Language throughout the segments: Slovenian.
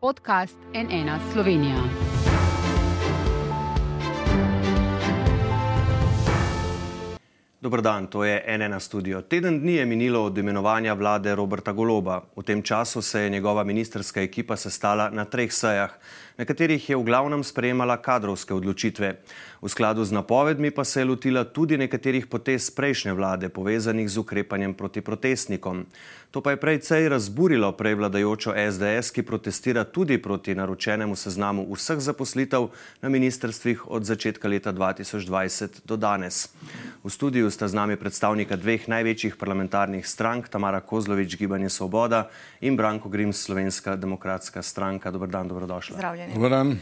podcast NN Slovenija. Dobro dan, to je NN studio. Teden dni je minilo od imenovanja vlade Roberta Goloba. V tem času se je njegova ministerska ekipa sestala na treh sejah, na katerih je v glavnem sprejemala kadrovske odločitve. V skladu z napovedmi pa se je lotila tudi nekaterih potez prejšnje vlade, povezanih z ukrepanjem proti protestnikom. To pa je precej razburilo prej vladajočo SDS, ki protestira tudi proti naročenemu seznamu vseh zaposlitev na ministrstvih od začetka leta 2020 do danes. V studiu sta z nami predstavnika dveh največjih parlamentarnih strank, Tamara Kozlovič, Gibanje Svoboda in Branko Grims, Slovenska demokratska stranka. Dobr dan, dobrodošla. Zdravljeni. Dobar dan.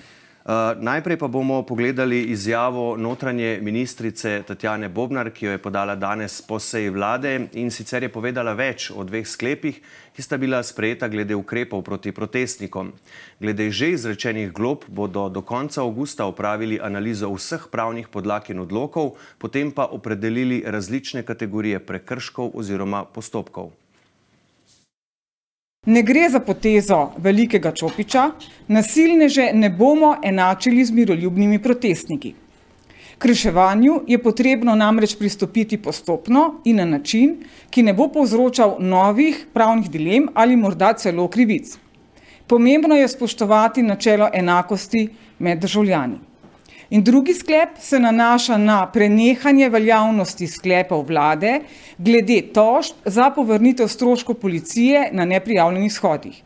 Uh, najprej pa bomo pogledali izjavo notranje ministrice Tatjane Bobnar, ki jo je podala danes po seji vlade in sicer je povedala več o dveh sklepih, ki sta bila sprejeta glede ukrepov proti protestnikom. Glede že izrečenih glob bodo do konca avgusta opravili analizo vseh pravnih podlag in odlokov, potem pa opredelili različne kategorije prekrškov oziroma postopkov. Ne gre za potezo velikega čopiča, nasilneže ne bomo enačili z miroljubnimi protestniki. K reševanju je potrebno namreč pristopiti postopno in na način, ki ne bo povzročal novih pravnih dilem ali morda celo krivic. Pomembno je spoštovati načelo enakosti med državljani. In drugi sklep se nanaša na prenehanje veljavnosti sklepov vlade glede tožb za povrnitev stroškov policije na neprijavljenih shodih.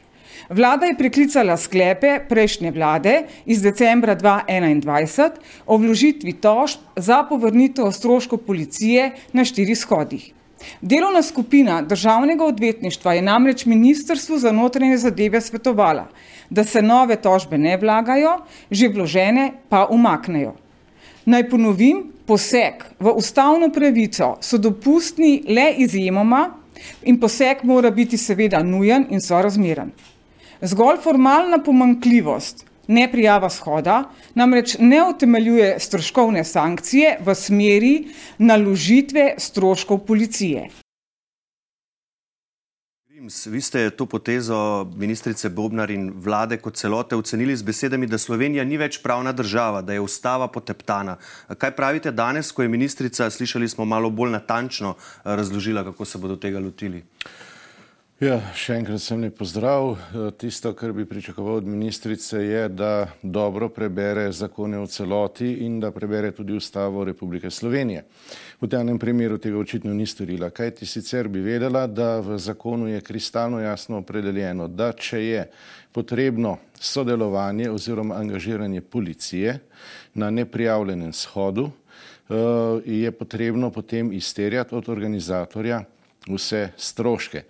Vlada je preklicala sklepe prejšnje vlade iz decembra 2021 o vložitvi tožb za povrnitev stroškov policije na štirih shodih. Delovna skupina državnega odvetništva je namreč Ministrstvu za notranje zadeve svetovala, da se nove tožbe ne vlagajo, že vložene pa umaknejo. Naj ponovim, poseg v ustavno pravico so dopustni le izjemoma in poseg mora biti seveda nujen in sorazmeren. Zgolj formalna pomankljivost neprijava shoda namreč ne utemeljuje stroškovne sankcije v smeri naložitve stroškov policije. Vi ste to potezo ministrice Bobnar in vlade kot celote ocenili z besedami, da Slovenija ni več pravna država, da je ustava poteptana. Kaj pravite danes, ko je ministrica, slišali smo malo bolj natančno razložila, kako se bodo tega lotili? Ja, še enkrat sem lep pozdrav. Tisto, kar bi pričakoval od ministrice, je, da dobro prebere zakone v celoti in da prebere tudi ustavo Republike Slovenije. V danem primeru tega očitno ni storila. Kaj ti sicer bi vedela, da v zakonu je kristalno jasno opredeljeno, da če je potrebno sodelovanje oziroma angažiranje policije na neprijavljenem shodu, je potrebno potem izterjati od organizatorja vse stroške.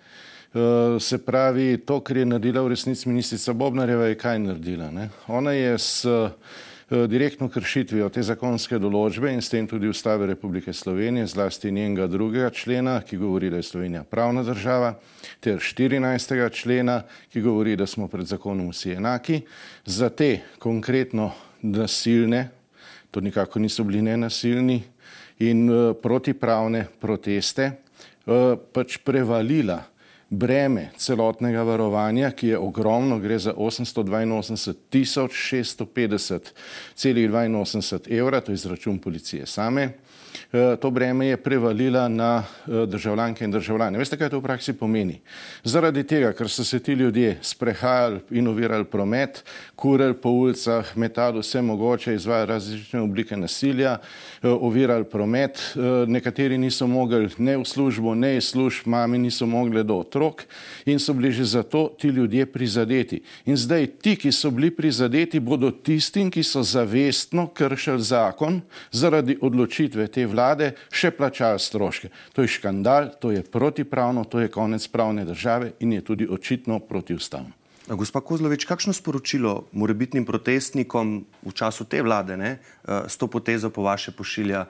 Se pravi, to, kar je naredila v resnici ministrica Bobnarjeva, je kaj naredila. Ne? Ona je s direktno kršitvijo te zakonske določbe in s tem tudi Ustave Republike Slovenije, zlasti njenega drugega člena, ki govori, da je Slovenija pravna država, ter 14. člena, ki govori, da smo pred zakonom vsi enaki, za te konkretno nasilne, to nikako niso bili nenasilni, in protipravne proteste pač prevalila breme celotnega varovanja, ki je ogromno, gre za 882 tisoč 650,82 evra, to je izračun policije same. To breme je prevalila na državljanke in državljane. Veste, kaj to v praksi pomeni? Zaradi tega, ker so se ti ljudje sprehajali in ovirali promet, kurili po ulicah, metali vse mogoče, izvajali različne oblike nasilja, ovirali promet, nekateri niso mogli ne v službo, ne iz služb, mami niso mogli do otrok in so bili že zato ti ljudje prizadeti. In zdaj ti, ki so bili prizadeti, bodo tistim, ki so zavestno kršili zakon zaradi odločitve te vlade še plačali stroške. To je škandal, to je protipravno, to je konec pravne države in je tudi očitno protiustavno. Gospa Kozlovič, kakšno sporočilo morebitnim protestnikom v času te vlade ne, s to potezo po vaše pošilja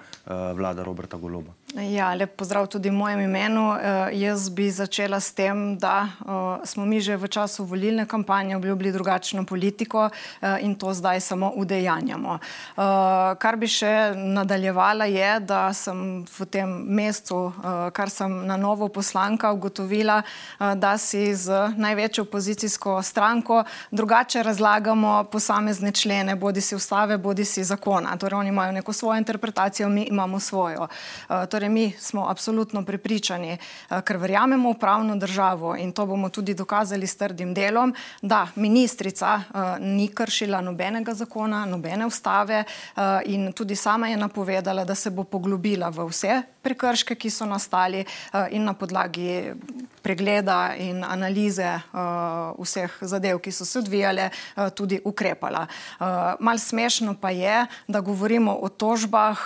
vlada Roberta Goloba? Ja, lep pozdrav tudi v mojem imenu. Uh, jaz bi začela s tem, da uh, smo mi že v času volilne kampanje obljubili drugačno politiko uh, in to zdaj samo udejanjamo. Uh, kar bi še nadaljevala je, da sem v tem mestu, uh, kar sem na novo poslanka, ugotovila, uh, da si z največjo opozicijsko stranko drugače razlagamo posamezne člene, bodi si ustave, bodi si zakona. Torej, oni imajo neko svojo interpretacijo, mi imamo svojo. Uh, torej, Torej, mi smo absolutno prepričani, eh, ker verjamemo v pravno državo in to bomo tudi dokazali s trdim delom, da ministrica uh, ni kršila nobenega zakona, nobene ustave uh, in tudi sama je napovedala, da se bo poglobila v vse prekrške, ki so nastali in na podlagi pregleda in analize vseh zadev, ki so se odvijale, tudi ukrepala. Mal smešno pa je, da govorimo o tožbah.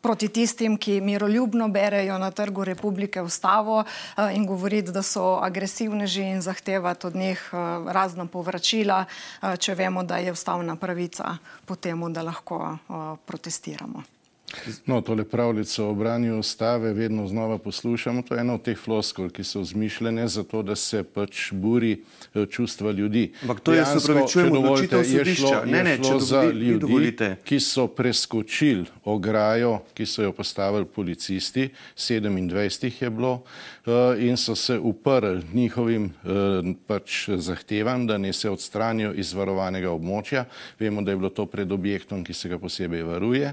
Proti tistim, ki miroljubno berejo na trgu republike ustavo uh, in govoriti, da so agresivneži in zahtevati od njih uh, razna povračila, uh, če vemo, da je ustavna pravica po temu, da lahko protestiramo. No, tole pravljico o branju ustave vedno znova poslušamo. To je ena od teh floskol, ki so zmišljene za to, da se pač buri eh, čustva ljudi. Ampak to je, se pravi, čujemo dovolite, je šlo, ne, ne, šlo za ljudi, ki so preskočili ograjo, ki so jo postavili policisti, 27 jih je bilo, eh, in so se uprli njihovim eh, pač zahtevam, da ne se odstranijo iz varovanega območja. Vemo, da je bilo to pred objektom, ki se ga posebej varuje.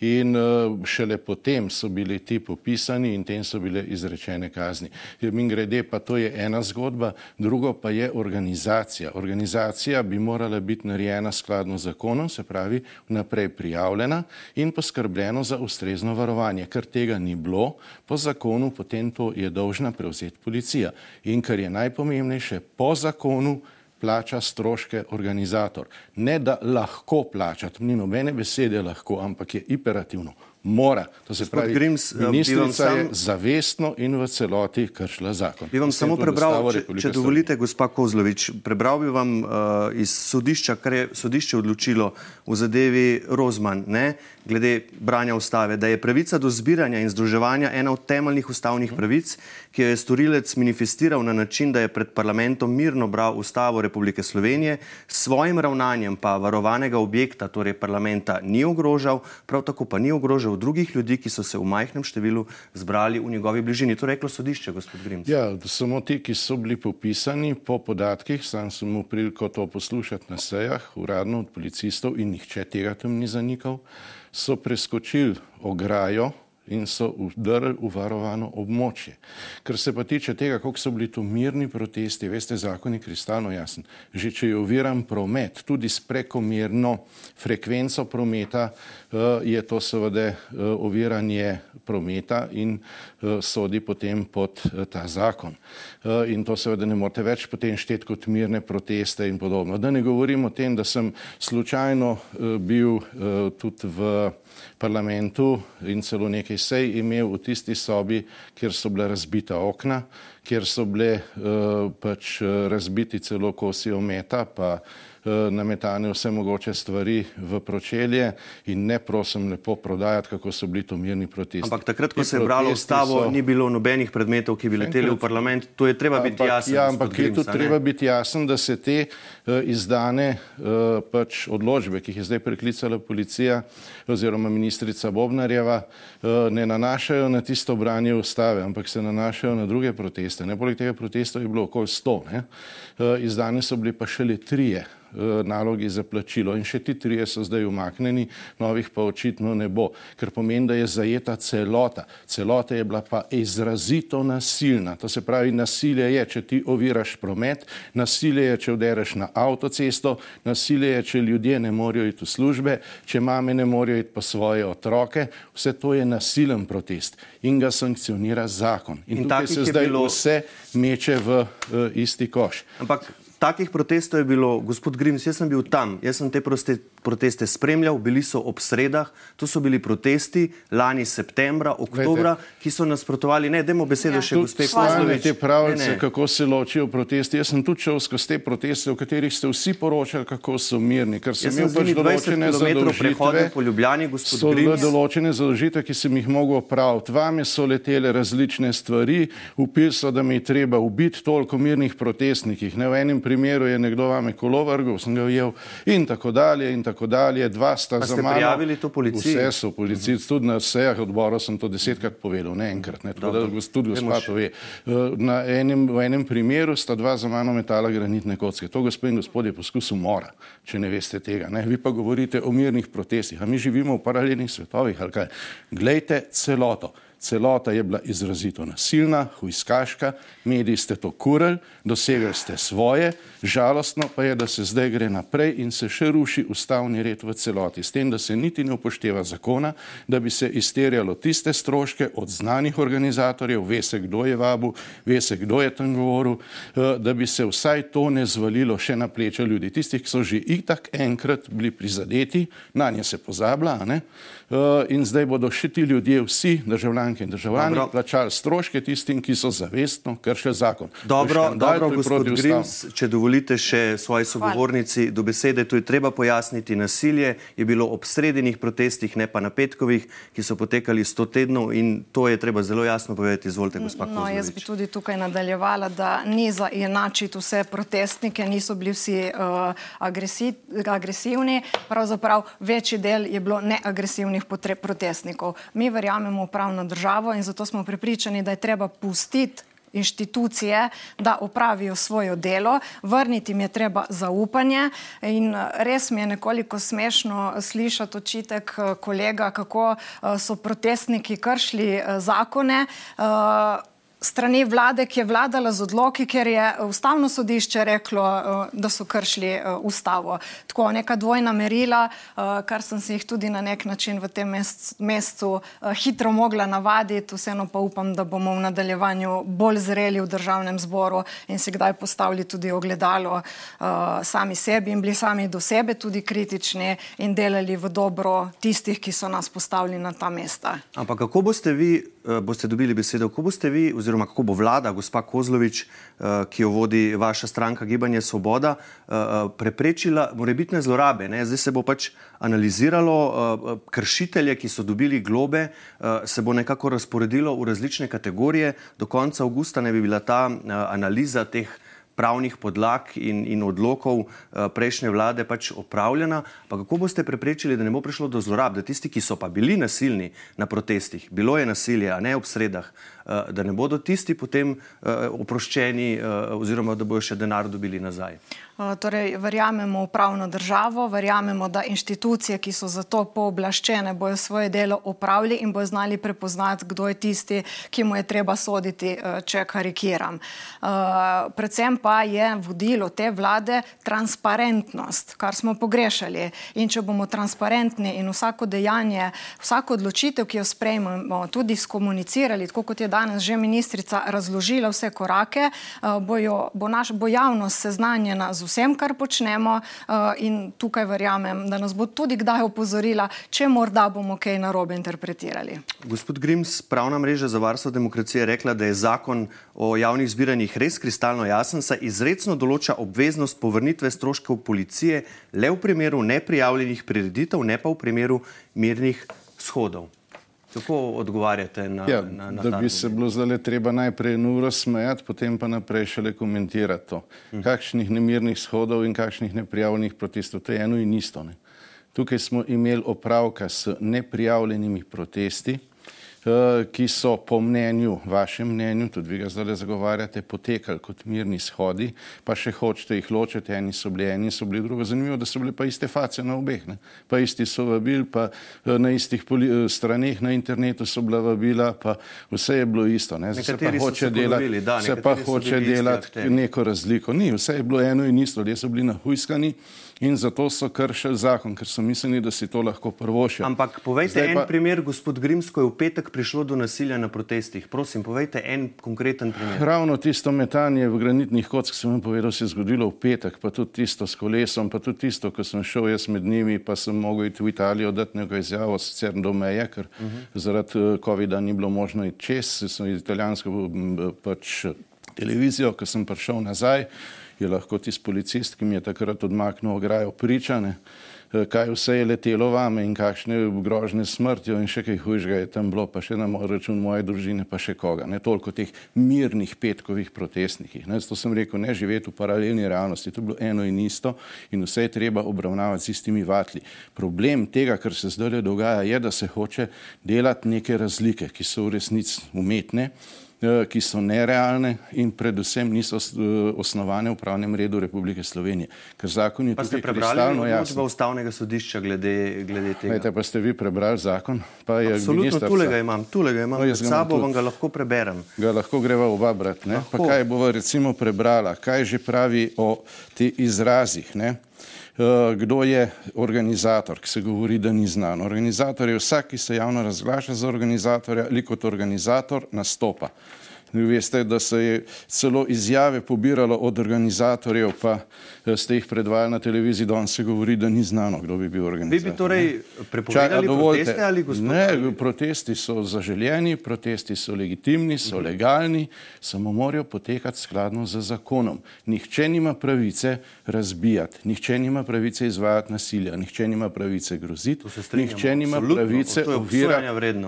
In Eh, šele potem so bili ti popisani in tem so bile izrečene kazni. Min grede pa to je ena zgodba, drugo pa je organizacija. Organizacija bi morala biti narejena skladno z zakonom, se pravi naprej prijavljena in poskrbljeno za ustrezno varovanje. Ker tega ni bilo, po zakonu potem to je dolžna prevzeti policija. In kar je najpomembnejše, po zakonu plača stroške organizator. Ne da lahko plača, to ni nobene besede lahko, ampak je imperativno mora. To se pravi, Grims, eh, ministrica sam... je zavestno in v celoti kršila zakon. Bi vam samo prebral, če, če dovolite, gospa Kozlovič, prebral bi vam uh, iz sodišča, kar je sodišče odločilo v zadevi Rozman, ne, glede branja ustave, da je pravica do zbiranja in združevanja ena od temeljnih ustavnih pravic, ki jo je storilec manifestiral na način, da je pred parlamentom mirno bral ustavo Republike Slovenije, s svojim ravnanjem pa varovanega objekta, torej parlamenta, ni ogrožal, prav tako pa ni ogrožal drugih ljudi, ki so se v majhnem številu zbrali v njegovi bližini. To je reklo sodišče, gospod Grims. Ja, samo ti, ki so bili popisani po podatkih, sam sem mu priliko to poslušati na sejah, uradno od policistov in nihče tega tam ni zanikal, so preskočili ograjo in so vdrli v varovano območje. Kar se pa tiče tega, koliko so bili to mirni protesti, veste, zakon je kristalno jasen. Že če je oviran promet, tudi s prekomerno frekvenco prometa, eh, je to seveda eh, oviranje prometa in sodi potem pod ta zakon. In to seveda ne morete več potem šteti kot mirne proteste in podobno. Da ne govorim o tem, da sem slučajno bil tudi v parlamentu in celo nekaj sej imel v tisti sobi, kjer so bile razbita okna, kjer so bile pač eh, razbiti celo kosi ometa, pa nametane vse mogoče stvari v pročelje in ne prosim lepo prodajati, kako so bili to mirni protesti. Ampak takrat, ko se je bralo ustavo, so... ni bilo nobenih predmetov, ki bi leteli v parlament, to je treba biti jasno. Ja, ampak je tudi treba biti jasen, da se te uh, izdane uh, pač odločbe, ki jih je zdaj preklicala policija oziroma ministrica Bobnarjeva, uh, ne nanašajo na tisto branje ustave, ampak se nanašajo na druge proteste. Ne? Poleg tega protestov je bilo okoli sto, ne? Eh, izdane so bili pa šele trije Eh, nalogi za plačilo in še ti trije so zdaj umaknjeni, novih pa očitno ne bo, ker pomeni, da je zajeta celota. Celota je bila pa izrazito nasilna. To se pravi, nasilje je, če ti oviraš promet, nasilje je, če udereš na avtocesto, nasilje je, če ljudje ne morejo iti v službe, če mame ne morejo iti po svoje otroke. Vse to je nasilen protest in ga sankcionira zakon. In, in tukaj se zdaj bilo... vse meče v uh, isti koš. Ampak takih protestov je bilo, gospod Grims, jaz sem bil tam, jaz sem te proste, proteste spremljal, bili so ob sredah, to so bili protesti lani septembra, oktobra, Vete, ki so nasprotovali, ne, dajmo besedo ja. še gospe Kozlovič. Te pravice, kako se ločijo protesti, jaz sem tudi šel skozi te proteste, o katerih ste vsi poročali, kako so mirni, ker sem imel pač določene zadolžitve, po Ljubljani, so Grims. določene zadolžitve, ki sem jih mogel opraviti. Vame so letele različne stvari, upil so, da mi je treba ubiti toliko mirnih protestnikih. Ne, v enem primeru je nekdo vame kolo vrgel, sem ga ujel in tako dalje in tako dalje. Dva sta pa za mano. prijavili to policiji? Vse so policiji, uh -huh. tudi na sejah odborov sem to desetkrat povedal, ne enkrat, ne, tako Dobro. da tudi gospod to ve. Eh, na enem, v enem primeru sta dva za mano metala granitne kocke. To, gospod in gospod, je poskus umora, če ne veste tega. Ne. Vi pa govorite o mirnih protestih, a mi živimo v paralelnih svetovih ali kaj. Glejte celoto celota je bila izrazito nasilna, huiskaška, mediji ste to kurili, dosegli ste svoje, žalostno pa je, da se zdaj gre naprej in se še ruši ustavni red v celoti, s tem, da se niti ne upošteva zakona, da bi se izterjalo tiste stroške od znanih organizatorjev, ve se, kdo je vabu, ve se, kdo je tam govoril, eh, da bi se vsaj to ne zvalilo še na pleča ljudi, tistih, ki so že itak enkrat bili prizadeti, na nje se pozablja, ne? Eh, in zdaj bodo še ti ljudje, vsi državljanke in državljani, dobro. plačali stroške tistim, ki so zavestno kršili zakon. Dobro, dobro gospod Grims, če dovolite še svoji sogovornici do besede, tu je treba pojasniti, nasilje je bilo ob sredinjih protestih, ne pa na petkovih, ki so potekali sto tednov in to je treba zelo jasno povedati. Izvolite, gospod Kozlovič. No, jaz bi tudi tukaj nadaljevala, da ni za enačiti vse protestnike, niso bili vsi uh, agresi agresivni, pravzaprav večji del je bilo neagresivni aktivnih protestnikov. Mi verjamemo v pravno državo in zato smo pripričani, da je treba pustiti inštitucije, da opravijo svojo delo, vrniti jim je treba zaupanje. In eh, res mi je nekoliko smešno slišati očitek eh, kolega, kako eh, so protestniki kršili zakone strani vlade, ki je vladala z odloki, ker je ustavno sodišče reklo, eh, da so kršili eh, ustavo. Tako neka dvojna merila, eh, kar sem se jih tudi na nek način v tem mesecu hitro mogla navaditi, vseeno pa upam, da bomo v nadaljevanju bolj zreli v državnem zboru in se kdaj postavili tudi ogledalo sami sebi in bili sami do sebe tudi kritični in delali v dobro tistih, ki so nas postavili na ta mesta. Ampak kako boste vi, boste dobili besedo, kako boste vi oziroma kako bo vlada, gospa Kozlovič, eh, ki jo vodi vaša stranka Gibanje Svoboda, eh, eh, preprečila morebitne zlorabe. Ne? Zdaj se bo pač analiziralo kršitelje, ki so dobili globe, se bo nekako razporedilo v različne kategorije. Do konca avgusta ne bi bila ta analiza teh pravnih podlag in, in odlokov prejšnje vlade pač opravljena. Pa kako boste preprečili, da ne bo prišlo do zlorab, da tisti, ki so pa bili nasilni na protestih, bilo je nasilje, a ne ob sredah, da ne bodo tisti potem uh, oproščeni uh, oziroma da bojo še denar dobili nazaj? Torej, verjamemo v pravno državo, verjamemo, da inštitucije, ki so za to pooblaščene, bojo svoje delo opravili in bojo znali prepoznati, kdo je tisti, ki mu je treba soditi, če karikiram. Predvsem pa je vodilo te vlade transparentnost, kar smo pogrešali. In če bomo transparentni in vsako dejanje, vsako odločitev, ki jo sprejmemo, tudi skomunicirali, tako kot je danes že ministrica razložila vse korake, eh, bojo, bo, naš, bo javnost seznanjena z vsem, kar počnemo eh, in tukaj verjamem, da nas bo tudi kdaj opozorila, če morda bomo kaj narobe interpretirali. Gospod Grims, pravna mreža za varstvo demokracije je rekla, da je zakon o javnih zbiranjih res kristalno jasen, saj izredno določa obveznost povrnitve stroškov policije le v primeru neprijavljenih prireditev, ne pa v primeru mirnih shodov. Kako odgovarjate na, ja, na, na? Da bi se bilo zdaj treba najprej nuro smejati, potem pa naprej šele komentirati to. Hm. Kakšnih nemirnih shodov in kakšnih neprijavljenih protestov, to je eno in isto. Ne? Tukaj smo imeli opravka s neprijavljenimi protesti, ki so po mnenju, vašem mnenju, tudi vi ga zdaj zagovarjate, potekali kot mirni shodi, pa še hočete jih ločiti, eni so bili, eni so bili drugo. Zanimivo, da so bili pa iste face na obeh, ne? pa isti so vabili, pa eh, na istih eh, straneh na internetu so bila vabila, pa vse je bilo isto. Ne? Se pa hoče delati, da, se pa hoče delati neko razliko. Ni, vse je bilo eno in isto, ljudje so bili nahujskani in zato so kršili zakon, ker so mislili, da si to lahko prvošijo. Ampak povejte Zdaj en pa... primer, gospod Grimsko je v petek prišlo do nasilja na protestih? Prosim, povejte en konkreten primer. Ravno tisto metanje v granitnih kock, sem vam povedal, se je zgodilo v petek, pa tudi tisto s kolesom, pa tudi tisto, ko sem šel jaz med njimi, pa sem mogel iti v Italijo dati neko izjavo, sicer do meje, ker uh -huh. zaradi eh, COVID-a ni bilo možno iti čez, sem italijansko pač televizijo, ko sem prišel nazaj, je lahko tisti policist, ki mi je takrat odmaknil ograjo pričane. Eh, kaj vse je letelo vame in kakšne grožne smrtjo in še kaj hujšega je tam bilo, pa še na moj račun moje družine, pa še koga. Ne toliko teh mirnih petkovih protestnikih. Ne, zato sem rekel, ne živeti v paralelni realnosti, to je bilo eno in isto in vse je treba obravnavati z istimi vatli. Problem tega, kar se zdaj dogaja, je, da se hoče delati neke razlike, ki so v resnici umetne ki so nerealne in predvsem niso eh, osnovane v pravnem redu Republike Slovenije. Ker zakon je pa tudi kristalno jasen. Pa ste ustavnega sodišča glede, glede tega? Vete, pa ste vi prebrali zakon? Pa je Absolutno, tule ga imam, tule ga imam. No, Med sabo vam ga lahko preberem. Ga lahko greva oba brat, ne? Lahko. Pa kaj bova recimo prebrala? Kaj že pravi o teh izrazih, ne? Eh, kdo je organizator, ki se govori, da ni znan. Organizator je vsak, ki se javno razglaša za organizatorja ali kot organizator nastopa. Vi veste, da se je celo izjave pobiralo od organizatorjev, pa eh, ste jih predvajali na televiziji, danes se govori, da ni znano, kdo bi bil organizator. Vi bi torej prepovedali proteste ali gospod? Ne, protesti so zaželjeni, protesti so legitimni, so legalni, samo morajo potekati skladno z zakonom. Nihče nima pravice razbijati, nihče nima pravice izvajati nasilja, nihče nima pravice groziti, nihče nima pravice ovirati,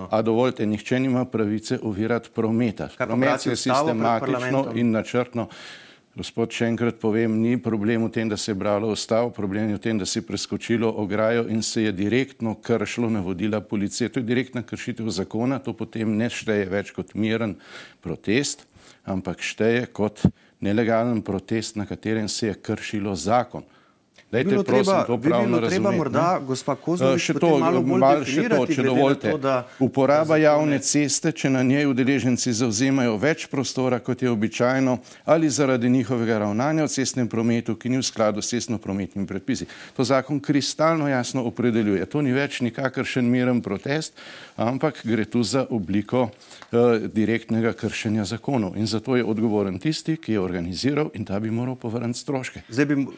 a dovoljte, nihče nima pravice ovirati prometa. Promet je sistematično in načrtno. Gospod, še enkrat povem, ni problem v tem, da se je bralo ustavo, problem je v tem, da se je preskočilo ograjo in se je direktno kršilo navodila policije. To je direktna kršitev zakona, to potem ne šteje več kot miren protest, ampak šteje kot nelegalen protest, na katerem se je kršilo zakon. Dajte, bilo prosim, treba, to pravno bi treba morda, gospa Kozlovič, eh, še to, malo bolj mal še to, če dovolite. To, Uporaba javne ceste, če na njej udeleženci zauzemajo več prostora, kot je običajno, ali zaradi njihovega ravnanja v cestnem prometu, ki ni v skladu s cestno-prometnimi predpisi. To zakon kristalno jasno opredeljuje. To ni več nikakršen miren protest, ampak gre tu za obliko uh, direktnega kršenja zakonov. In zato je odgovoren tisti, ki je organiziral in ta bi moral povrniti stroške. Zdaj bi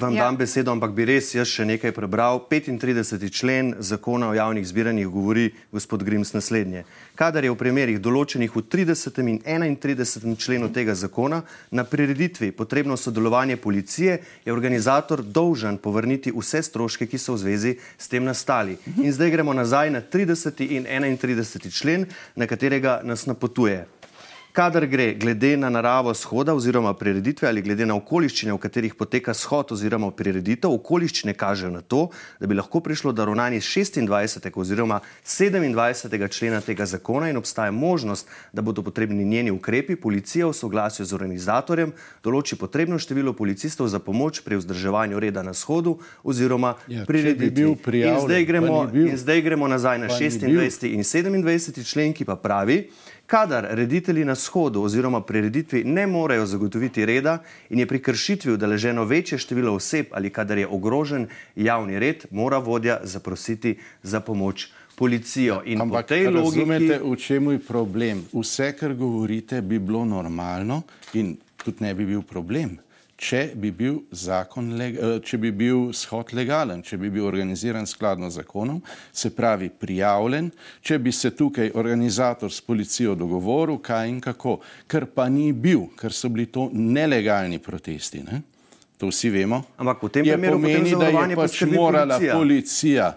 vam ja. dam besedo, ampak bi res jaz še nekaj prebral. 35. člen zakona o javnih zbiranjih govori gospod Grims naslednje. Kadar je v primerih določenih v 30. in 31. členu tega zakona na prireditvi potrebno sodelovanje policije, je organizator dolžan povrniti vse stroške, ki so v zvezi s tem nastali. In zdaj gremo nazaj na 30. in 31. člen, na katerega nas napotuje. Kadar gre glede na naravo shoda oziroma prireditve ali glede na okoliščine, v katerih poteka shod oziroma prireditev, okoliščine kažejo na to, da bi lahko prišlo do ravnanja 26. oziroma 27. člena tega zakona in obstaja možnost, da bodo potrebni njeni ukrepi, policija v soglasju z organizatorjem določi potrebno število policistov za pomoč pri vzdrževanju reda na shodu oziroma ja, prireditvi. Bi in, zdaj gremo, in zdaj gremo nazaj na 26. in 27. člen, ki pa pravi, Kadar reditelji na shodu oziroma prireditvi ne morejo zagotoviti reda in je pri kršitvi udeleženo večje število oseb ali kadar je ogrožen javni red, mora vodja zaprositi za pomoč policijo. In Ampak po tej logiki... razumete, v čemu je problem? Vse, kar govorite, bi bilo normalno in tudi ne bi bil problem če bi bil zakon, eh, če bi bil shod legalen, če bi bil organiziran skladno z zakonom, se pravi prijavljen, če bi se tukaj organizator s policijo dogovoril, kaj in kako, ker pa ni bil, ker so bili to nelegalni protesti. Ne? To vsi vemo. Ampak v tem primeru pomeni, da je pač morala policija, policija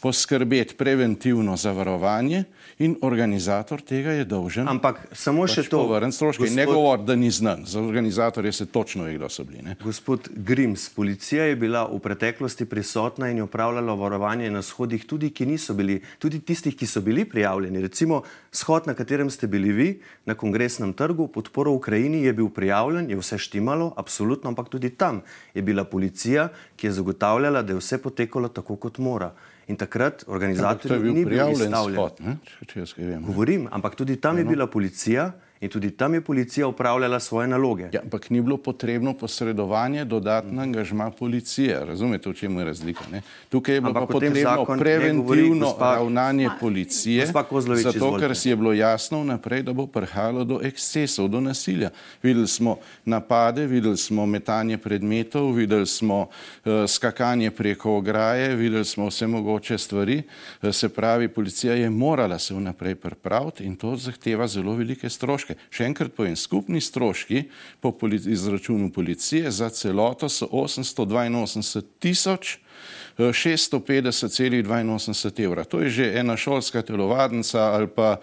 poskrbeti preventivno zavarovanje, in organizator tega je dolžen. Ampak samo pač še to. Stroške, gospod, ne govor, da ni znan. Za organizatorje se točno ve, kdo so bili. Ne? Gospod Grims, policija je bila v preteklosti prisotna in je upravljala varovanje na shodih tudi, ki niso bili, tudi tistih, ki so bili prijavljeni. Recimo shod, na katerem ste bili vi, na kongresnem trgu, podporo Ukrajini je bil prijavljen, je vse štimalo, absolutno, ampak tudi tam je bila policija, ki je zagotavljala, da je vse potekalo tako, kot mora. In takrat organizator ni bil prijavljen. Spot, če, če Govorim, ampak tudi tam -huh. je bila policija in tudi tam je policija upravljala svoje naloge. Ja, ampak ni bilo potrebno posredovanje, dodatna angažma policije. Razumete, v čem je razlika? Ne? Tukaj je bilo pa potrebno preventivno gospa, ravnanje policije, zato ker si je bilo jasno vnaprej, da bo prihajalo do ekscesov, do nasilja. Videli smo napade, videli smo metanje predmetov, videli smo uh, skakanje preko ograje, videli smo vse mogoče stvari. Uh, se pravi, policija je morala se vnaprej pripraviti in to zahteva zelo velike stroške. Še enkrat povem, skupni stroški po izračunu policije za celoto so 882 tisoč 650,82 evra. To je že ena šolska telovadnica ali pa uh,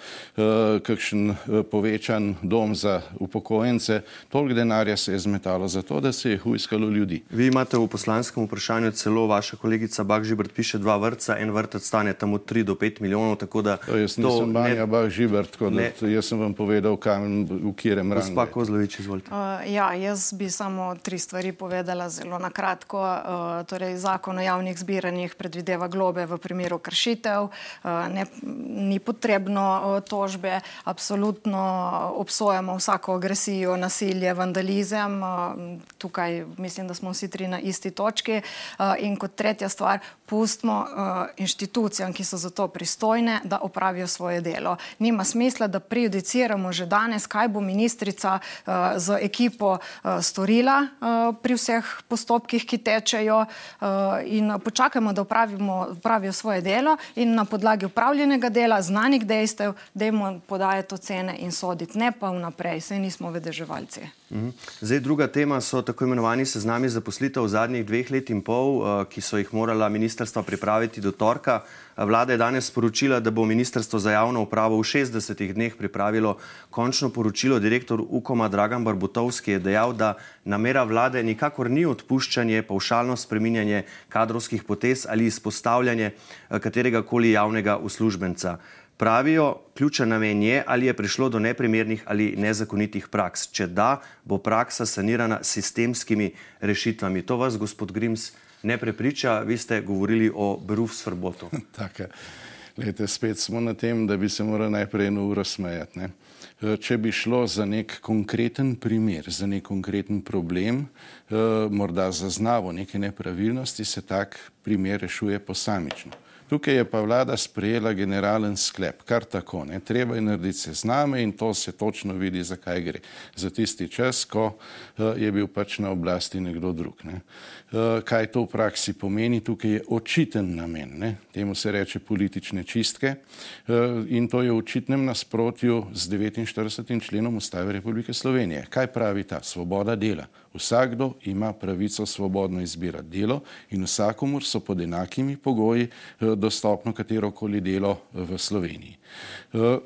kakšen uh, povečan dom za upokojence. Toliko denarja se je zmetalo za to, da se je huiskalo ljudi. Vi imate v poslanskem vprašanju celo vaša kolegica Bak Žibert piše dva vrca, en vrtec stane tam od 3 do 5 milijonov, tako da... To jaz nisem to Banja ne... Bak Žibert, tako da jaz sem vam povedal, kam, v kjerem rangu. Gospa Kozlovič, izvolite. Uh, ja, jaz bi samo tri stvari povedala zelo na kratko. Uh, torej, zakon o javnih zbiranjih predvideva globe v primeru kršitev, eh, ne, ni potrebno eh, tožbe, absolutno obsojamo vsako agresijo, nasilje, vandalizem. Eh, tukaj mislim, da smo vsi tri na isti točki. In kot tretja stvar, pustimo inštitucijam, ki so za to pristojne, da opravijo svoje delo. Nima smisla, da prejudiciramo že danes, kaj bo ministrica z ekipo storila pri vseh postopkih, ki tečejo in počakajmo, da upravijo svoje delo in na podlagi upravljenega dela, znanih dejstev, da jim podajati ocene in soditi, ne pa vnaprej, saj nismo vedeževalci. Mhm. Zdaj, druga tema so tako imenovani seznami zaposlitev v zadnjih dveh let in pol, eh, ki so jih morala ministrstva pripraviti do torka. Vlada je danes sporočila, da bo Ministrstvo za javno upravo v 60 dneh pripravilo končno poročilo. Direktor Ukoma Dragan Barbutovski je dejal, da namera vlade nikakor ni odpuščanje, paušalno spreminjanje kadrovskih potez ali izpostavljanje eh, katerega koli javnega uslužbenca. Pravijo, ključen namen je, ali je prišlo do neprimernih ali nezakonitih praks. Če da, bo praksa sanirana s sistemskimi rešitvami. To vas, gospod Grims, ne prepriča. Vi ste govorili o Berufsverbotu. Tako je. Lete, spet smo na tem, da bi se morali najprej eno uro smejati. Ne? E, če bi šlo za nek konkreten primer, za nek konkreten problem, eh, morda zaznavo neke nepravilnosti, se tak primer rešuje posamično. Tukaj je pa vlada sprejela generalen sklep, kar tako, ne, treba je narediti sezname in to se točno vidi, zakaj gre. Za tisti čas, ko uh, je bil pač na oblasti nekdo drug. Ne. Uh, kaj to v praksi pomeni, tukaj je očiten namen, ne. temu se reče politične čistke uh, in to je v očitnem nasprotju z 49. členom Ustave Republike Slovenije. Kaj pravi ta? Svoboda dela. Vsakdo ima pravico svobodno izbirati delo in vsakomur so pod enakimi pogoji eh, dostopno katerokoli delo v Sloveniji. Eh,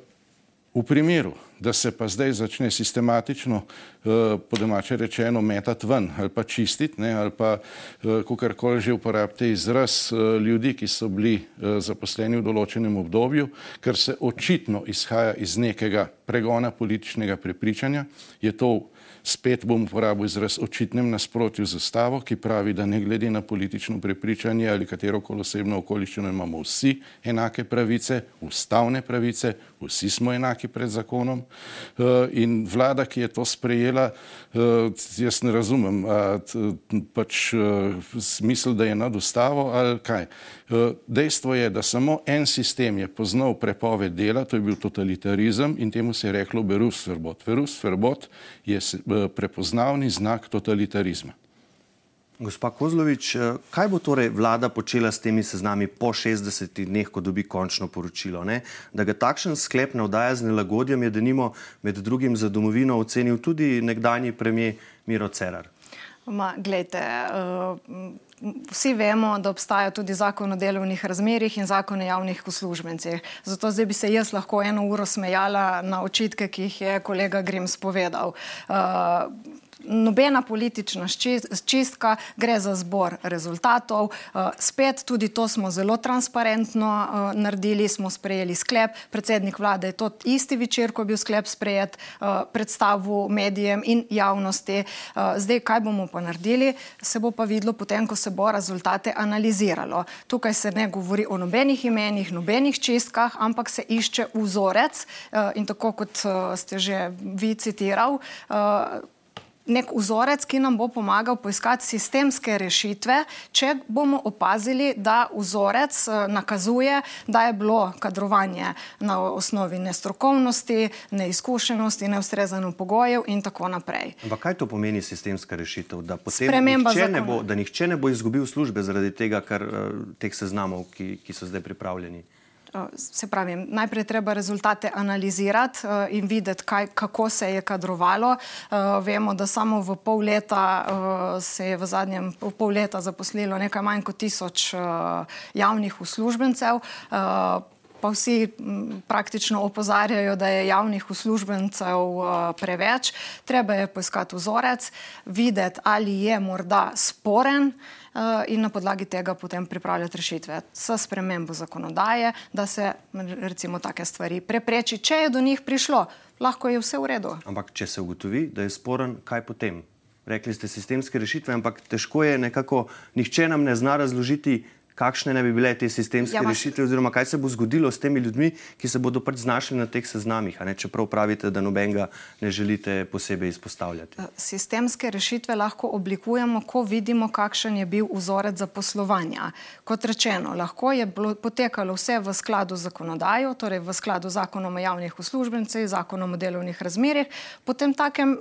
v primeru, da se pa zdaj začne sistematično, eh, po domače rečeno, metati ven ali pa čistiti, ne, ali pa kakorkoli že uporabite izraz ljudi, ki so bili zaposleni v določenem obdobju, ker se očitno izhaja iz nekega pregona političnega prepričanja, je to spet bom uporabil izraz očitnem nasprotju z ustavo, ki pravi, da ne glede na politično prepričanje ali katero koli osebno okoliščino imamo vsi enake pravice, ustavne pravice, vsi smo enaki pred zakonom. Eh, in vlada, ki je to sprejela, eh, jaz ne razumem, pač eh, smisel, da je nad ustavo ali kaj. Dejstvo je, da samo en sistem je poznal prepoved dela, to je bil totalitarizem in temu se je reklo Berufsverbot. Berufsverbot je prepoznavni znak totalitarizma. Gospa Kozlovič, eh, kaj bo torej vlada počela s temi seznami po 60 dneh, ko dobi končno poročilo? Ne? Da ga takšen sklep navdaja z nelagodjem, je denimo med drugim za domovino ocenil tudi nekdani premijer Miro Cerar. Ma, glejte, uh, vsi vemo, da obstaja tudi zakon o delovnih razmerih in zakon o javnih uslužbencih. Zato zdaj bi se jaz lahko eno uro smejala na očitke, ki jih je kolega Grims povedal. Uh, nobena politična čistka, gre za zbor rezultatov. Spet tudi to smo zelo transparentno naredili, smo sprejeli sklep, predsednik vlade je to isti večer, ko je bil sklep sprejet, predstavu medijem in javnosti. Zdaj, kaj bomo pa naredili, se bo pa videlo potem, ko se bo rezultate analiziralo. Tukaj se ne govori o nobenih imenih, nobenih čistkah, ampak se išče vzorec in tako kot ste že vi citiral, nek vzorec, ki nam bo pomagal poiskati sistemske rešitve, če bomo opazili, da vzorec eh, nakazuje, da je bilo kadrovanje na osnovi nestrokovnosti, neizkušenosti, neustrezano pogojev in tako naprej. Ampak kaj to pomeni sistemska rešitev? Da, nihče ne, bo, da nihče ne bo izgubil službe zaradi tega, ker uh, teh seznamov, ki, ki so zdaj pripravljeni. Eh, se pravi, najprej treba rezultate analizirati uh, in videti, kaj, kako se je kadrovalo. Uh, vemo, da samo v pol leta se je v zadnjem v pol leta zaposlilo nekaj manj kot tisoč javnih uslužbencev. Pa vsi praktično opozarjajo, da je javnih uslužbencev preveč. Treba je poiskati vzorec, videti, ali je morda sporen, Eh, in na podlagi tega potem pripravljati rešitve s spremembo zakonodaje, da se recimo take stvari prepreči. Če je do njih prišlo, lahko je vse v redu. Ampak če se ugotovi, da je sporen, kaj potem? Rekli ste sistemske rešitve, ampak težko je nekako, nihče nam ne zna razložiti, kakšne ne bi bile te sistemske ja, rešitve, oziroma kaj se bo zgodilo s temi ljudmi, ki se bodo pač znašli na teh seznamih, čeprav pravite, da nobenega ne želite posebej izpostavljati. Eh, sistemske rešitve lahko oblikujemo, ko vidimo, kakšen je bil vzorec za poslovanje. Kot rečeno, lahko je potekalo vse v skladu z zakonodajo, torej v skladu z zakonom o javnih uslužbencih, zakonom o delovnih razmerih, potem takem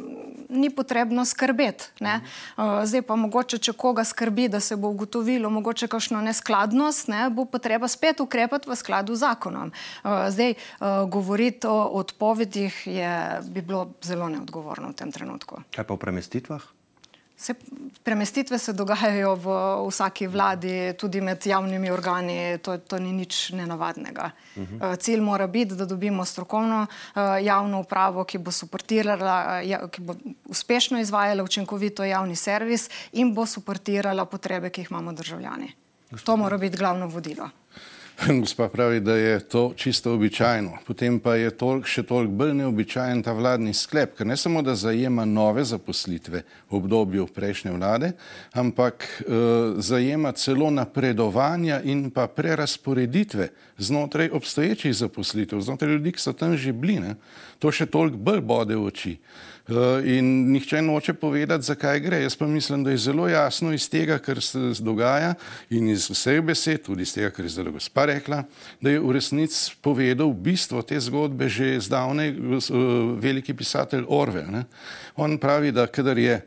ni potrebno skrbeti. Ne? Mhm. Zdaj pa mogoče, če koga skrbi, da se bo ugotovilo, mogoče kakšno neskrbnost, skladnost, ne, bo potreba spet ukrepati v skladu z zakonom. Uh, zdaj, uh, govoriti o odpovedih je, bi bilo zelo neodgovorno v tem trenutku. Kaj pa v premestitvah? Se, premestitve se dogajajo v vsaki vladi, tudi med javnimi organi, to, to ni nič nenavadnega. Uh -huh. uh, cilj mora biti, da dobimo strokovno uh, javno upravo, ki bo, uh, ki bo uspešno izvajala učinkovito javni servis in bo suportirala potrebe, ki jih imamo državljani. To mora biti glavno vodilo. Gospa pravi, da je to čisto običajno. Potem pa je tolk, še toliko bolj neobičajen ta vladni sklep, ker ne samo, da zajema nove zaposlitve v obdobju prejšnje vlade, ampak uh, zajema celo napredovanja in pa prerasporeditve znotraj obstoječih zaposlitev, znotraj ljudi, ki so tam že bili. Ne? To še toliko bolj bode v oči. In nihče noče povedati, zakaj gre. Jaz pa mislim, da je zelo jasno iz tega, kar se dogaja in iz vseh besed, tudi iz tega, kar je zdaj gospa rekla, da je v resnici povedal bistvo te zgodbe že zdavne uh, veliki pisatelj Orwell. Ne? On pravi, da kadar je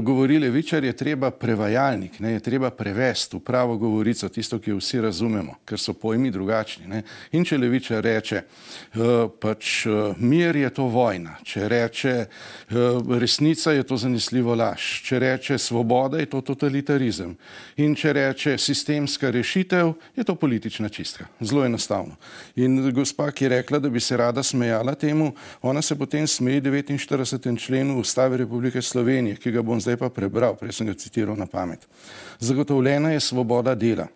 govori levičar, je treba prevajalnik, ne? je treba prevesti v pravo govorico, tisto, ki jo vsi razumemo, ker so pojmi drugačni. Ne? In če levičar reče, uh, pač uh, mir je to vojna, če reče, Eh, resnica je to zanesljivo laž, če reče svoboda je to totalitarizem in če reče sistemska rešitev je to politična čistka. Zelo enostavno. In gospa, ki je rekla, da bi se rada smejala temu, ona se potem smeji 49. členu Ustave Republike Slovenije, ki ga bom zdaj pa prebral, prej sem ga citiral na pamet. Zagotovljena je svoboda dela.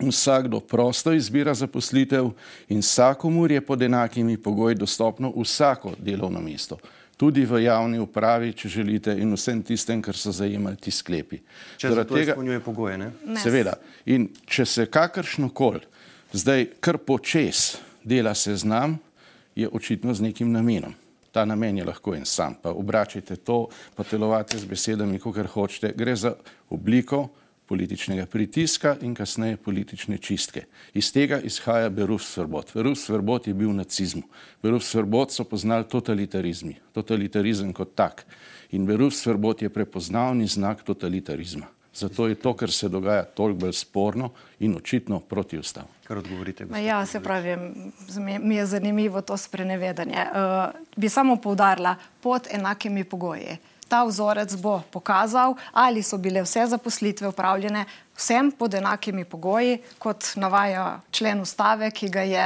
Vsakdo prosto izbira zaposlitev in vsakomur je pod enakimi pogoji dostopno vsako delovno mesto tudi v javni upravi, če želite, in vsem tistem, kar so zajemali ti sklepi. Če se tega izpolnjuje pogoje, ne? Seveda. In če se kakršno kol zdaj kar počes dela seznam, je očitno z nekim namenom. Ta namen je lahko en sam, pa obračajte to, pa telovate z besedami, kot hočete. Gre za obliko političnega pritiska in kasneje politične čistke. Iz tega izhaja Beruf Svrbot. Beruf Svrbot je bil nacizmu. Beruf Svrbot so poznali totalitarizmi, totalitarizem kot tak. In Beruf Svrbot je prepoznavni znak totalitarizma. Zato je to, kar se dogaja, toliko bolj sporno in očitno protiustavno. Kar odgovorite? Ja, se pravi, mi je zanimivo to sprenevedanje. Uh, bi samo poudarila pod enakimi pogoji ta vzorec bo pokazal, ali so bile vse zaposlitve upravljene vsem pod enakimi pogoji, kot navaja člen ustave, ki ga je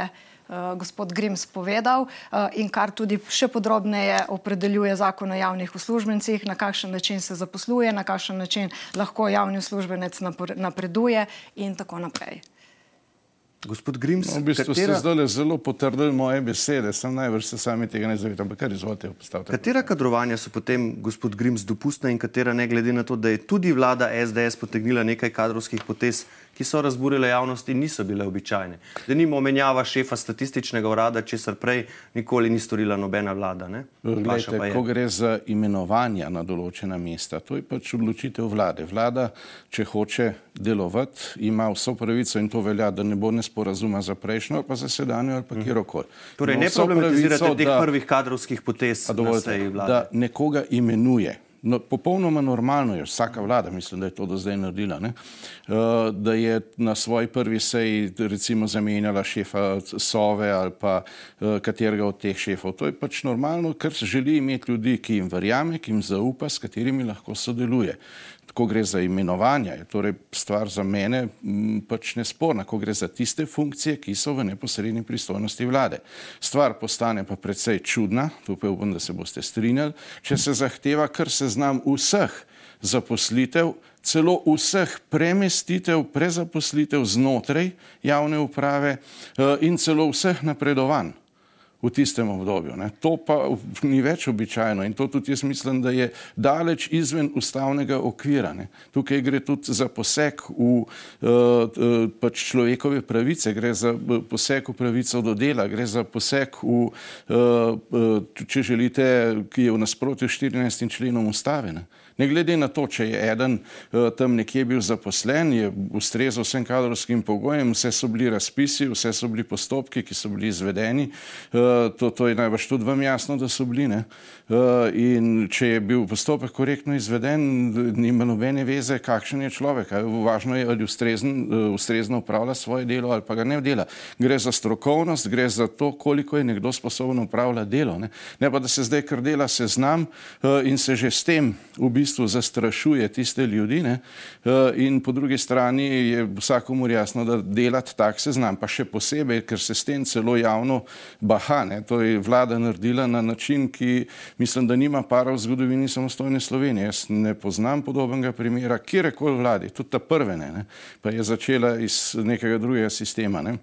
gospod Grims povedal in kar tudi še podrobneje opredeljuje zakon o javnih uslužbencih, na kakšen način se zaposluje, na kakšen način lahko javni uslužbenec napreduje in tako naprej. Gospod Grims, no, v bistvu katera... ste zdaj zelo potrdili moje besede, sem najbrž se sami tega ne zavedam, ampak kar izvolite postaviti. Katera kadrovanja so potem, gospod Grims, dopustna in katera ne glede na to, da je tudi vlada SDS potegnila nekaj kadrovskih potez, ki so razburile javnost in niso bile običajne. Da nimo menjava šefa statističnega urada, česar prej nikoli ni storila nobena vlada. Glejte, ko gre za imenovanja na določena mesta, to je pač odločitev vlade. Vlada, če hoče delovati, ima vso pravico in to velja, da ne bo nesporazuma za prejšnjo, pa za sedanjo ali pa mhm. kjerokoli. Torej, ne problematizirate teh prvih kadrovskih potez, da nekoga imenuje no, popolnoma normalno je, vsaka vlada, mislim, da je to do zdaj naredila, ne, uh, da je na svoji prvi seji recimo zamenjala šefa Sove ali pa uh, katerega od teh šefov. To je pač normalno, ker želi imeti ljudi, ki jim verjame, ki jim zaupa, s katerimi lahko sodeluje. Ko gre za imenovanja, je torej stvar za mene pač nesporna, ko gre za tiste funkcije, ki so v neposrednji pristojnosti vlade. Stvar postane pa precej čudna, tu pa upam, da se boste strinjali, če se zahteva kar seznam vseh zaposlitev, celo vseh premestitev, prezaposlitev znotraj javne uprave eh, in celo vseh napredovanj v tistem obdobju. Ne. To pa ni več običajno in to tudi jaz mislim, da je daleč izven ustavnega okvira. Ne. Tukaj gre tudi za poseg v uh, pač človekove pravice, gre za poseg v pravico do dela, gre za poseg v, uh, če želite, ki je v nasprotju s 14. členom ustave. Ne. Ne glede na to, če je eden uh, tam nekje bil zaposlen, je ustrezal vsem kadrovskim pogojem, vse so bili razpisi, vse so bili postopki, ki so bili izvedeni. Uh, to, to je najbrž tudi vam jasno, da so bili. Uh, in če je bil postopek korektno izveden, nima nobene veze, kakšen je človek. Važno je, ali ustrezen, uh, ustrezno upravlja svoje delo ali pa ga ne dela. Gre za strokovnost, gre za to, koliko je nekdo sposoben upravljati delo. Ne, ne pa, da se zdaj kar dela seznam uh, in se že s tem bistvu bistvu zastrašuje tiste ljudi ne? Eh, in po drugi strani je vsakomur jasno, da delati tak seznam, pa še posebej, ker se s tem celo javno baha, ne? to je vlada naredila na način, ki mislim, da nima para v zgodovini samostojne Slovenije. Jaz ne poznam podobnega primera, kjerekoli vladi, tudi ta prve ne, ne? pa je začela iz nekega drugega sistema, ne?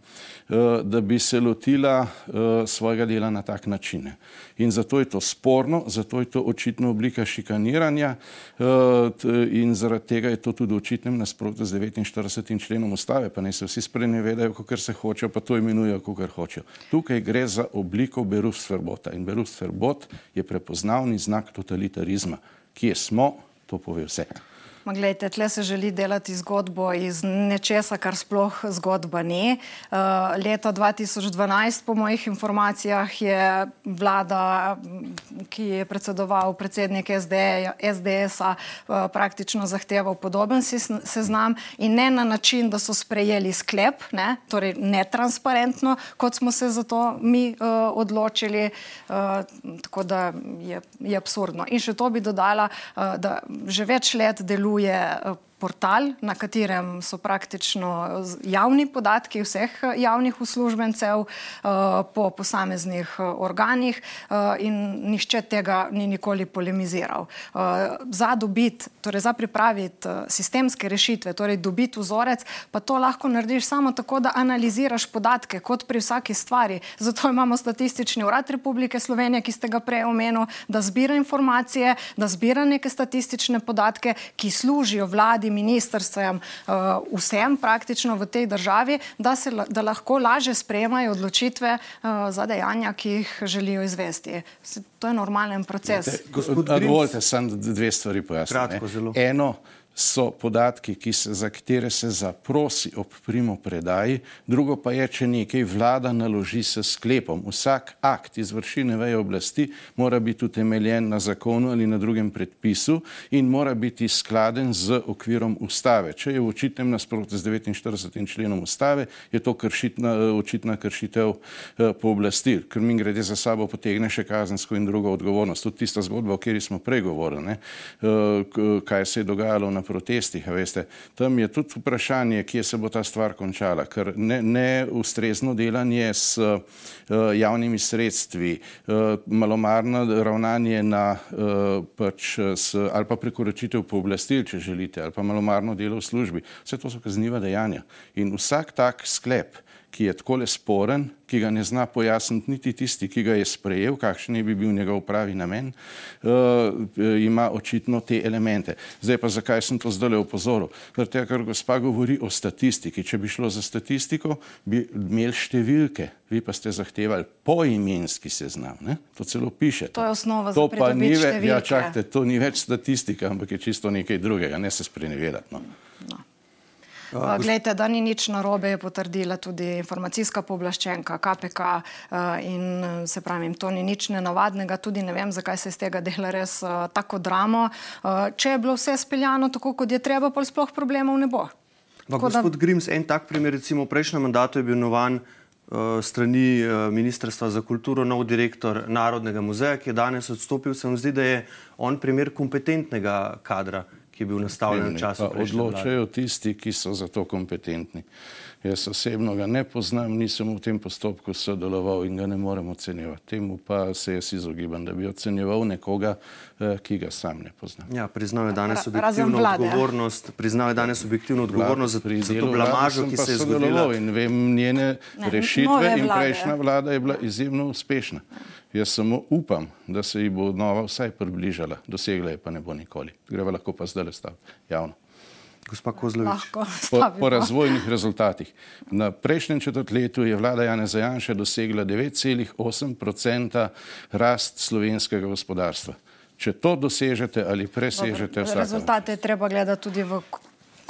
Eh, da bi se lotila eh, svojega dela na tak način. Ne? In zato je to sporno, zato je to očitno oblika šikaniranja, Eh, in zaradi tega je to tudi očitnem nasprotju z 49. členom ustave, pa naj se vsi sprenevedajo, kako se hočejo, pa to imenujejo, kako hočejo. Tukaj gre za obliko berufsverbota in berufsverbot je prepoznavni znak totalitarizma. Kje smo, to pove vse. Gledajte, tle se želi delati zgodbo iz nečesa, kar sploh zgodba ni. Uh, leta 2012, po mojih informacijah, je vlada, ki je predsedoval predsednik SDS-a, uh, praktično zahteval podoben seznam in ne na način, da so sprejeli sklep, ne, torej netransparentno, kot smo se za to mi uh, odločili, uh, tako da je, je absurdno. In še to bi dodala, uh, da že več let deluje deluje eh, portal, na katerem so praktično javni podatki vseh eh, javnih uslužbencev eh, po posameznih organih in nišče tega ni nikoli polemiziral. Za dobiti, torej za pripraviti sistemske rešitve, torej dobiti vzorec, pa to lahko narediš samo tako, da analiziraš podatke, kot pri vsaki stvari. Zato imamo statistični urad Republike Slovenije, ki ste ga prej omenili, da zbira informacije, da zbira neke statistične podatke, ki služijo vladi, ministrstvom, uh, vsem praktično v tej državi, da, se, da lahko laže sprejemajo odločitve uh, za dejanja, ki jih želijo izvesti. To je normalen proces. Dovolite, samo dve stvari pojasniti. Eno, so podatki, se, za katere se zaprosi ob primo predaji, drugo pa je, če nekaj vlada naloži s sklepom. Vsak akt izvršilne veje oblasti mora biti utemeljen na zakonu ali na drugem predpisu in mora biti skladen z okvirom ustave. Če je v očitnem nasprotju z 49. členom ustave, je to kršitna, očitna kršitev eh, pooblastil, ker mi grede za sabo potegne še kazensko in drugo odgovornost. Tudi tista zgodba, o kateri smo prej govorili, ne, eh, kaj se je dogajalo na na protestih. Veste, tam je tudi vprašanje, kje se bo ta stvar končala, ker neustrezno ne delanje s uh, javnimi sredstvi, uh, malomarno ravnanje na, uh, pač s, ali pa prekoračitev pooblastil, če želite, ali pa malomarno delo v službi. Vse to so kazniva dejanja. In vsak tak sklep, ki je tako sporen, ki ga ne zna pojasniti niti tisti, ki ga je sprejel, kakšen je bi bil njegov pravi namen, uh, ima očitno te elemente. Zdaj pa zakaj sem to zdaj opozoril? Zato, ker gospa govori o statistiki. Če bi šlo za statistiko, bi imeli številke, vi pa ste zahtevali poimenski seznam. Ne? To celo piše. To je osnova to za pa ni več, ja, čakajte, to ni več statistika, ampak je čisto nekaj drugega, ne se sprenevedati. No. No. Glejte, da ni nič narobe, je potrdila tudi informacijska pooblaščenka KPK in se pravim, to ni nič nenavadnega, tudi ne vem, zakaj se iz tega dela res tako dramo. Če je bilo vse speljano tako, kot je treba, pa sploh problemov ne bo. Pa, gospod da... Grims, en tak primer, recimo v prejšnjem mandatu je bil novan strani Ministrstva za kulturo nov direktor Narodnega muzeja, ki je danes odstopil. Se mi zdi, da je on primer kompetentnega kadra ki je bil nastavljen v času. Odločajo tisti, ki so za to kompetentni. Jaz osebno ga ne poznam, nisem v tem postopku sodeloval in ga ne morem ocenjevati. Temu pa se jaz izogibam, da bi ocenjeval nekoga, eh, ki ga sam ne poznam. Ja, priznal je danes objektivno odgovornost, priznal je danes objektivno odgovornost za, za to blamažo, ki se je zgodila. In vem njene ne, rešitve in prejšnja vlada je bila izjemno uspešna. Jaz samo upam, da se ji bo nova vsaj približala, dosegla je pa ne bo nikoli. Greva lahko pa zdaj le staviti javno. Gospa Kozlovič. Po, po razvojnih rezultatih. Na prejšnjem četrtletju je vlada Jana Zajanša dosegla 9,8% rast slovenskega gospodarstva. Če to dosežete ali presežete, vse. Rezultate je treba gledati tudi v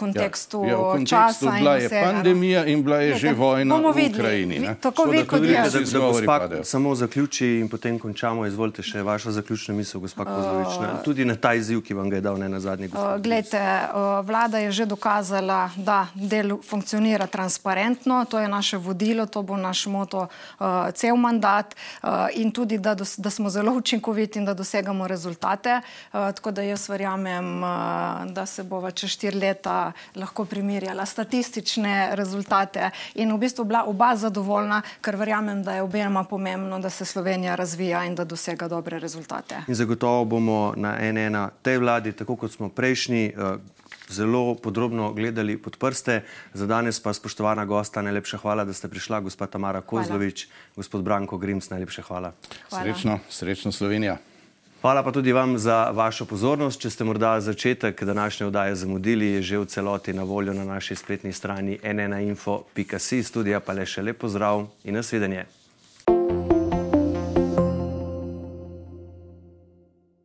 kontekstu, ja, ja, v kontekstu časa. Bila je vsega, pandemija in bila je že vojna v Ukrajini. Vi, tako vi, kot jaz. Da, da gospa samo zaključi in potem končamo. Izvolite še vaša zaključna misel, gospa Kozlovič. Uh, tudi na ta izziv, ki vam ga je dal ne na zadnji. Uh, Glejte, uh, vlada je že dokazala, da del funkcionira transparentno. To je naše vodilo, to bo naš moto uh, cel mandat uh, in tudi, da, dos, da smo zelo učinkoviti in da dosegamo rezultate. Uh, tako da jaz verjamem, uh, da se bo čez štiri leta lahko primerjala statistične rezultate in v bistvu bila oba zadovoljna, ker verjamem, da je obema pomembno, da se Slovenija razvija in da dosega dobre rezultate. In zagotovo bomo na ena tej vladi, tako kot smo prejšnji, eh, zelo podrobno gledali pod prste. Za danes pa spoštovana gosta, najlepša hvala, da ste prišla, gospod Tamara Kozlovič, hvala. gospod Branko Grims, najlepša hvala. hvala. Srečno, srečno Slovenija. Hvala pa tudi vam za vašo pozornost. Če ste morda začetek današnje vdaje zamudili, je že v celoti na voljo na naši spletni strani nnainfo.si. Studija pa le še lepo zdrav in nasvidenje.